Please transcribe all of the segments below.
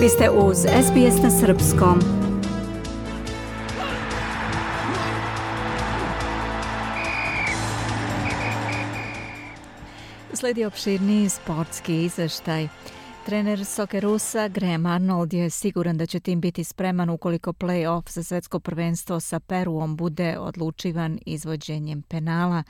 Vi ste uz SBS na Srpskom. Sledi opširni sportski izveštaj. Trener Sokerusa Graham Arnold je siguran da će tim biti spreman ukoliko play-off za svetsko prvenstvo sa Peruom bude odlučivan izvođenjem penala.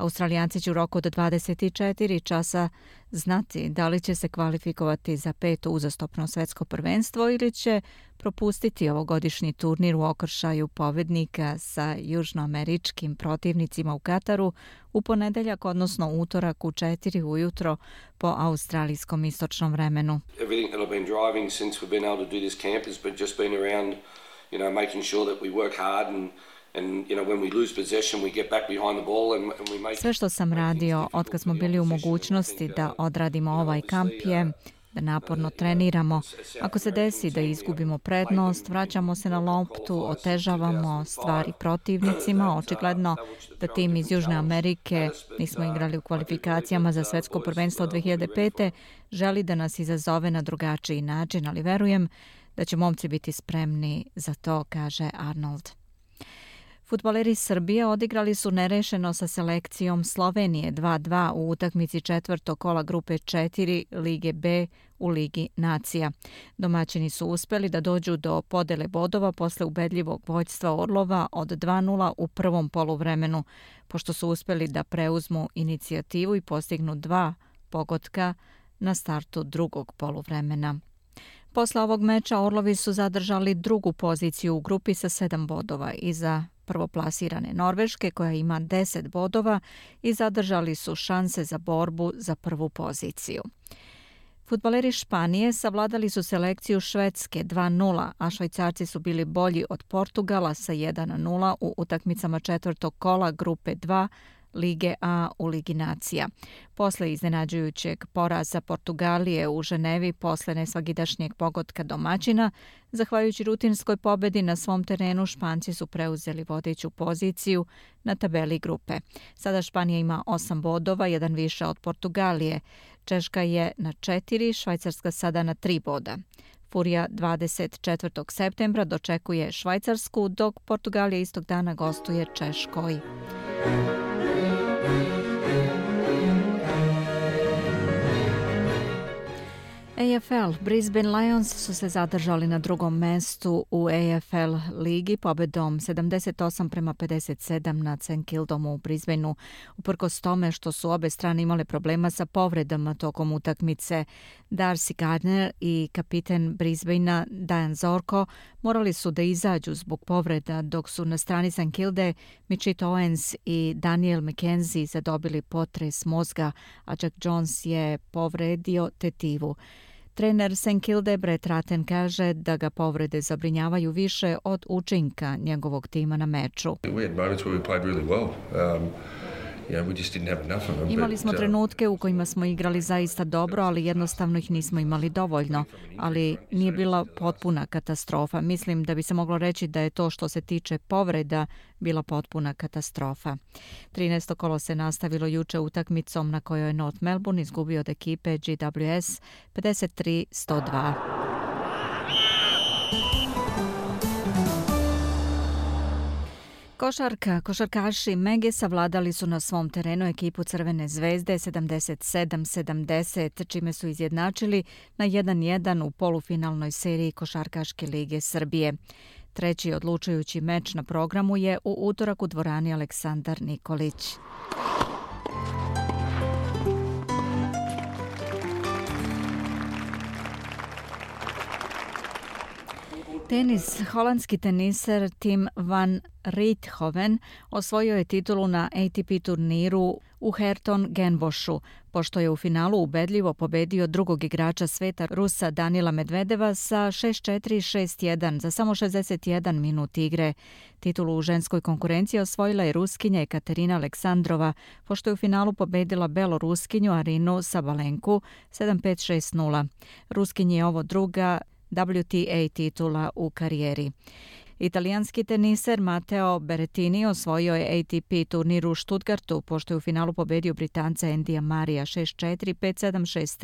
Australijanci će u roku od 24 časa znati da li će se kvalifikovati za peto uzastopno svetsko prvenstvo ili će propustiti ovogodišnji turnir u okršaju povednika sa južnoameričkim protivnicima u Kataru u ponedeljak, odnosno utorak u 4 ujutro po australijskom istočnom vremenu. Everything that I've been driving since we've been able to do this camp has been just been around, you know, making sure that we work hard and Sve što sam radio od kad smo bili u mogućnosti da odradimo ovaj kamp je da naporno treniramo. Ako se desi da izgubimo prednost, vraćamo se na loptu, otežavamo stvari protivnicima. Očigledno da tim iz Južne Amerike nismo igrali u kvalifikacijama za svetsko prvenstvo 2005. želi da nas izazove na drugačiji način, ali verujem da će momci biti spremni za to, kaže Arnold. Futboleri Srbije odigrali su nerešeno sa selekcijom Slovenije 2-2 u utakmici četvrtog kola grupe 4 Lige B u Ligi Nacija. Domaćini su uspeli da dođu do podele bodova posle ubedljivog vođstva Orlova od 2-0 u prvom poluvremenu, pošto su uspeli da preuzmu inicijativu i postignu dva pogotka na startu drugog poluvremena. Posle ovog meča Orlovi su zadržali drugu poziciju u grupi sa sedam bodova iza prvoplasirane Norveške koja ima 10 bodova i zadržali su šanse za borbu za prvu poziciju. Futbaleri Španije savladali su selekciju Švedske 2-0, a švajcarci su bili bolji od Portugala sa 1-0 u utakmicama četvrtog kola grupe 2 Lige A u Ligi Nacija. Posle iznenađujućeg poraza Portugalije u Ženevi posle nesvagidašnjeg pogotka domaćina, zahvaljujući rutinskoj pobedi na svom terenu, Španci su preuzeli vodeću poziciju na tabeli grupe. Sada Španija ima 8 bodova, jedan više od Portugalije. Češka je na 4, Švajcarska sada na 3 boda. Furija 24. septembra dočekuje Švajcarsku, dok Portugalija istog dana gostuje Češkoj. Thank you. AFL Brisbane Lions su se zadržali na drugom mestu u AFL ligi pobedom 78 prema 57 na St. Kildomu u Brisbaneu. Uprkos tome što su obe strane imale problema sa povredama tokom utakmice, Darcy Gardner i kapiten Brisbanea Dan Zorko morali su da izađu zbog povreda dok su na strani St. Kilde Mitchit Owens i Daniel McKenzie zadobili potres mozga, a Jack Jones je povredio tetivu. Trener St. Kilde Brett Ratten kaže da ga povrede zabrinjavaju više od učinka njegovog tima na meču. We had moments where we played really well. Um, Imali smo trenutke u kojima smo igrali zaista dobro, ali jednostavno ih nismo imali dovoljno. Ali nije bila potpuna katastrofa. Mislim da bi se moglo reći da je to što se tiče povreda bila potpuna katastrofa. 13. kolo se nastavilo juče utakmicom na kojoj je North Melbourne izgubio od ekipe GWS 53-102. Košarka, košarkaši Mege savladali su na svom terenu ekipu Crvene zvezde 77-70, čime su izjednačili na 1-1 u polufinalnoj seriji Košarkaške lige Srbije. Treći odlučujući meč na programu je u utorak u dvorani Aleksandar Nikolić. Tenis, holandski teniser Tim van Riethoven osvojio je titulu na ATP turniru u Herton Genboshu, pošto je u finalu ubedljivo pobedio drugog igrača sveta Rusa Danila Medvedeva sa 6-4-6-1 za samo 61 minut igre. Titulu u ženskoj konkurenciji osvojila je Ruskinja Ekaterina Aleksandrova, pošto je u finalu pobedila Beloruskinju Arinu Sabalenku 7-5-6-0. Ruskinji je ovo druga WTA titula u karijeri. Italijanski teniser Matteo Berrettini osvojio je ATP turnir u Stuttgartu, pošto je u finalu pobedio Britanca Endija Marija 6-4, 5-7,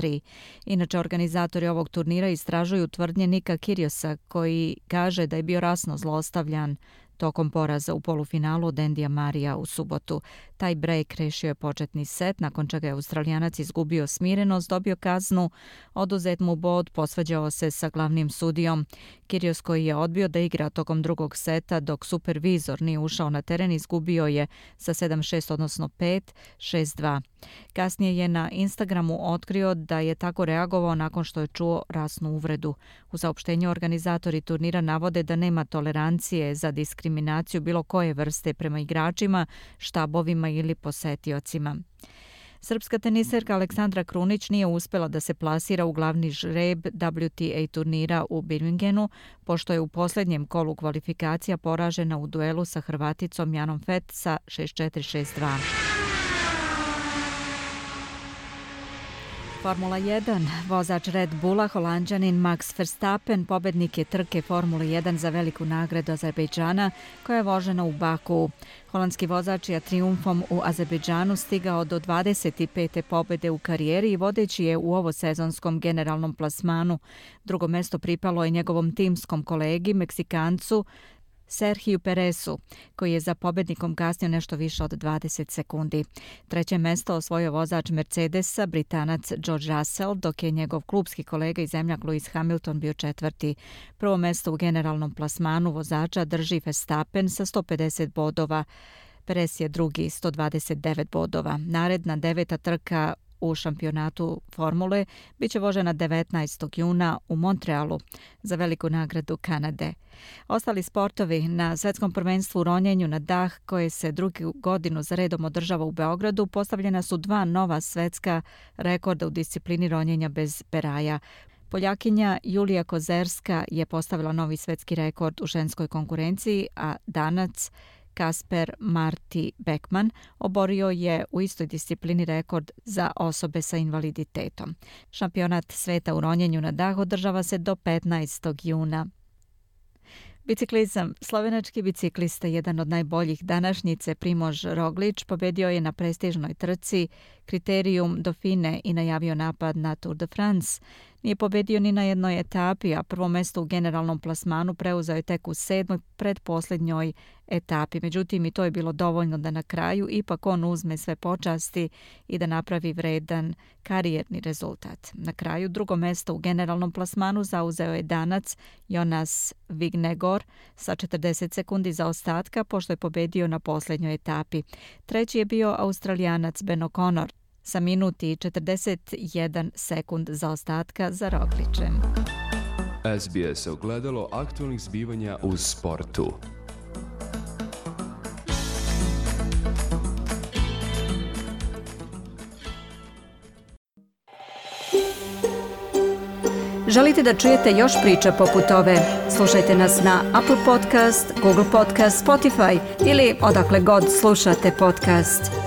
6-3. Inače, organizatori ovog turnira istražuju tvrdnje Nika Kiriosa, koji kaže da je bio rasno zlostavljan tokom poraza u polufinalu od Endija Marija u subotu. Taj break rešio je početni set, nakon čega je Australijanac izgubio smirenost, dobio kaznu, oduzet mu bod, posvađao se sa glavnim sudijom. Kirios koji je odbio da igra tokom drugog seta dok supervizor nije ušao na teren, izgubio je sa 7-6, odnosno 5-6-2. Kasnije je na Instagramu otkrio da je tako reagovao nakon što je čuo rasnu uvredu. U saopštenju organizatori turnira navode da nema tolerancije za diskriminaciju diskriminaciju bilo koje vrste prema igračima, štabovima ili posetiocima. Srpska teniserka Aleksandra Krunić nije uspela da se plasira u glavni žreb WTA turnira u Birminghamu, pošto je u posljednjem kolu kvalifikacija poražena u duelu sa Hrvaticom Janom Fett sa 6-4-6-2. Formula 1. Vozač Red Bulla, holandžanin Max Verstappen, pobednik je trke Formula 1 za veliku nagradu Azerbejdžana, koja je vožena u Baku. Holandski vozač je triumfom u Azerbejdžanu stigao do 25. pobede u karijeri i vodeći je u ovo sezonskom generalnom plasmanu. Drugo mesto pripalo je njegovom timskom kolegi, Meksikancu, Serhiju Peresu, koji je za pobednikom kasnio nešto više od 20 sekundi. Treće mesto osvojio vozač Mercedesa, Britanac George Russell, dok je njegov klubski kolega i zemljak Lewis Hamilton bio četvrti. Prvo mesto u generalnom plasmanu vozača drži Verstappen sa 150 bodova. Perez je drugi, 129 bodova. Naredna deveta trka u šampionatu Formule bit će vožena 19. juna u Montrealu za veliku nagradu Kanade. Ostali sportovi na svetskom prvenstvu u ronjenju na dah koje se drugu godinu za redom održava u Beogradu postavljena su dva nova svetska rekorda u disciplini ronjenja bez peraja. Poljakinja Julija Kozerska je postavila novi svetski rekord u ženskoj konkurenciji, a danac Kasper Marti Beckman oborio je u istoj disciplini rekord za osobe sa invaliditetom. Šampionat sveta u ronjenju na dah održava se do 15. juna. Biciklizam. Slovenački biciklista, jedan od najboljih današnjice, Primož Roglič, pobedio je na prestižnoj trci kriterijum Dauphine i najavio napad na Tour de France. Nije pobedio ni na jednoj etapi, a prvo mesto u generalnom plasmanu preuzao je tek u sedmoj predposljednjoj etapi. Međutim, i to je bilo dovoljno da na kraju ipak on uzme sve počasti i da napravi vredan karijerni rezultat. Na kraju drugo mesto u generalnom plasmanu zauzeo je danac Jonas Vignegor sa 40 sekundi za ostatka pošto je pobedio na posljednjoj etapi. Treći je bio australijanac Ben O'Connor sa minuti 41 sekund za ostatka za Rogličem. SBS ogledalo aktualnih zbivanja u sportu. Želite da čujete još priča poput ove? Slušajte nas na Apple Podcast, Google Podcast, Spotify ili odakle god slušate podcast.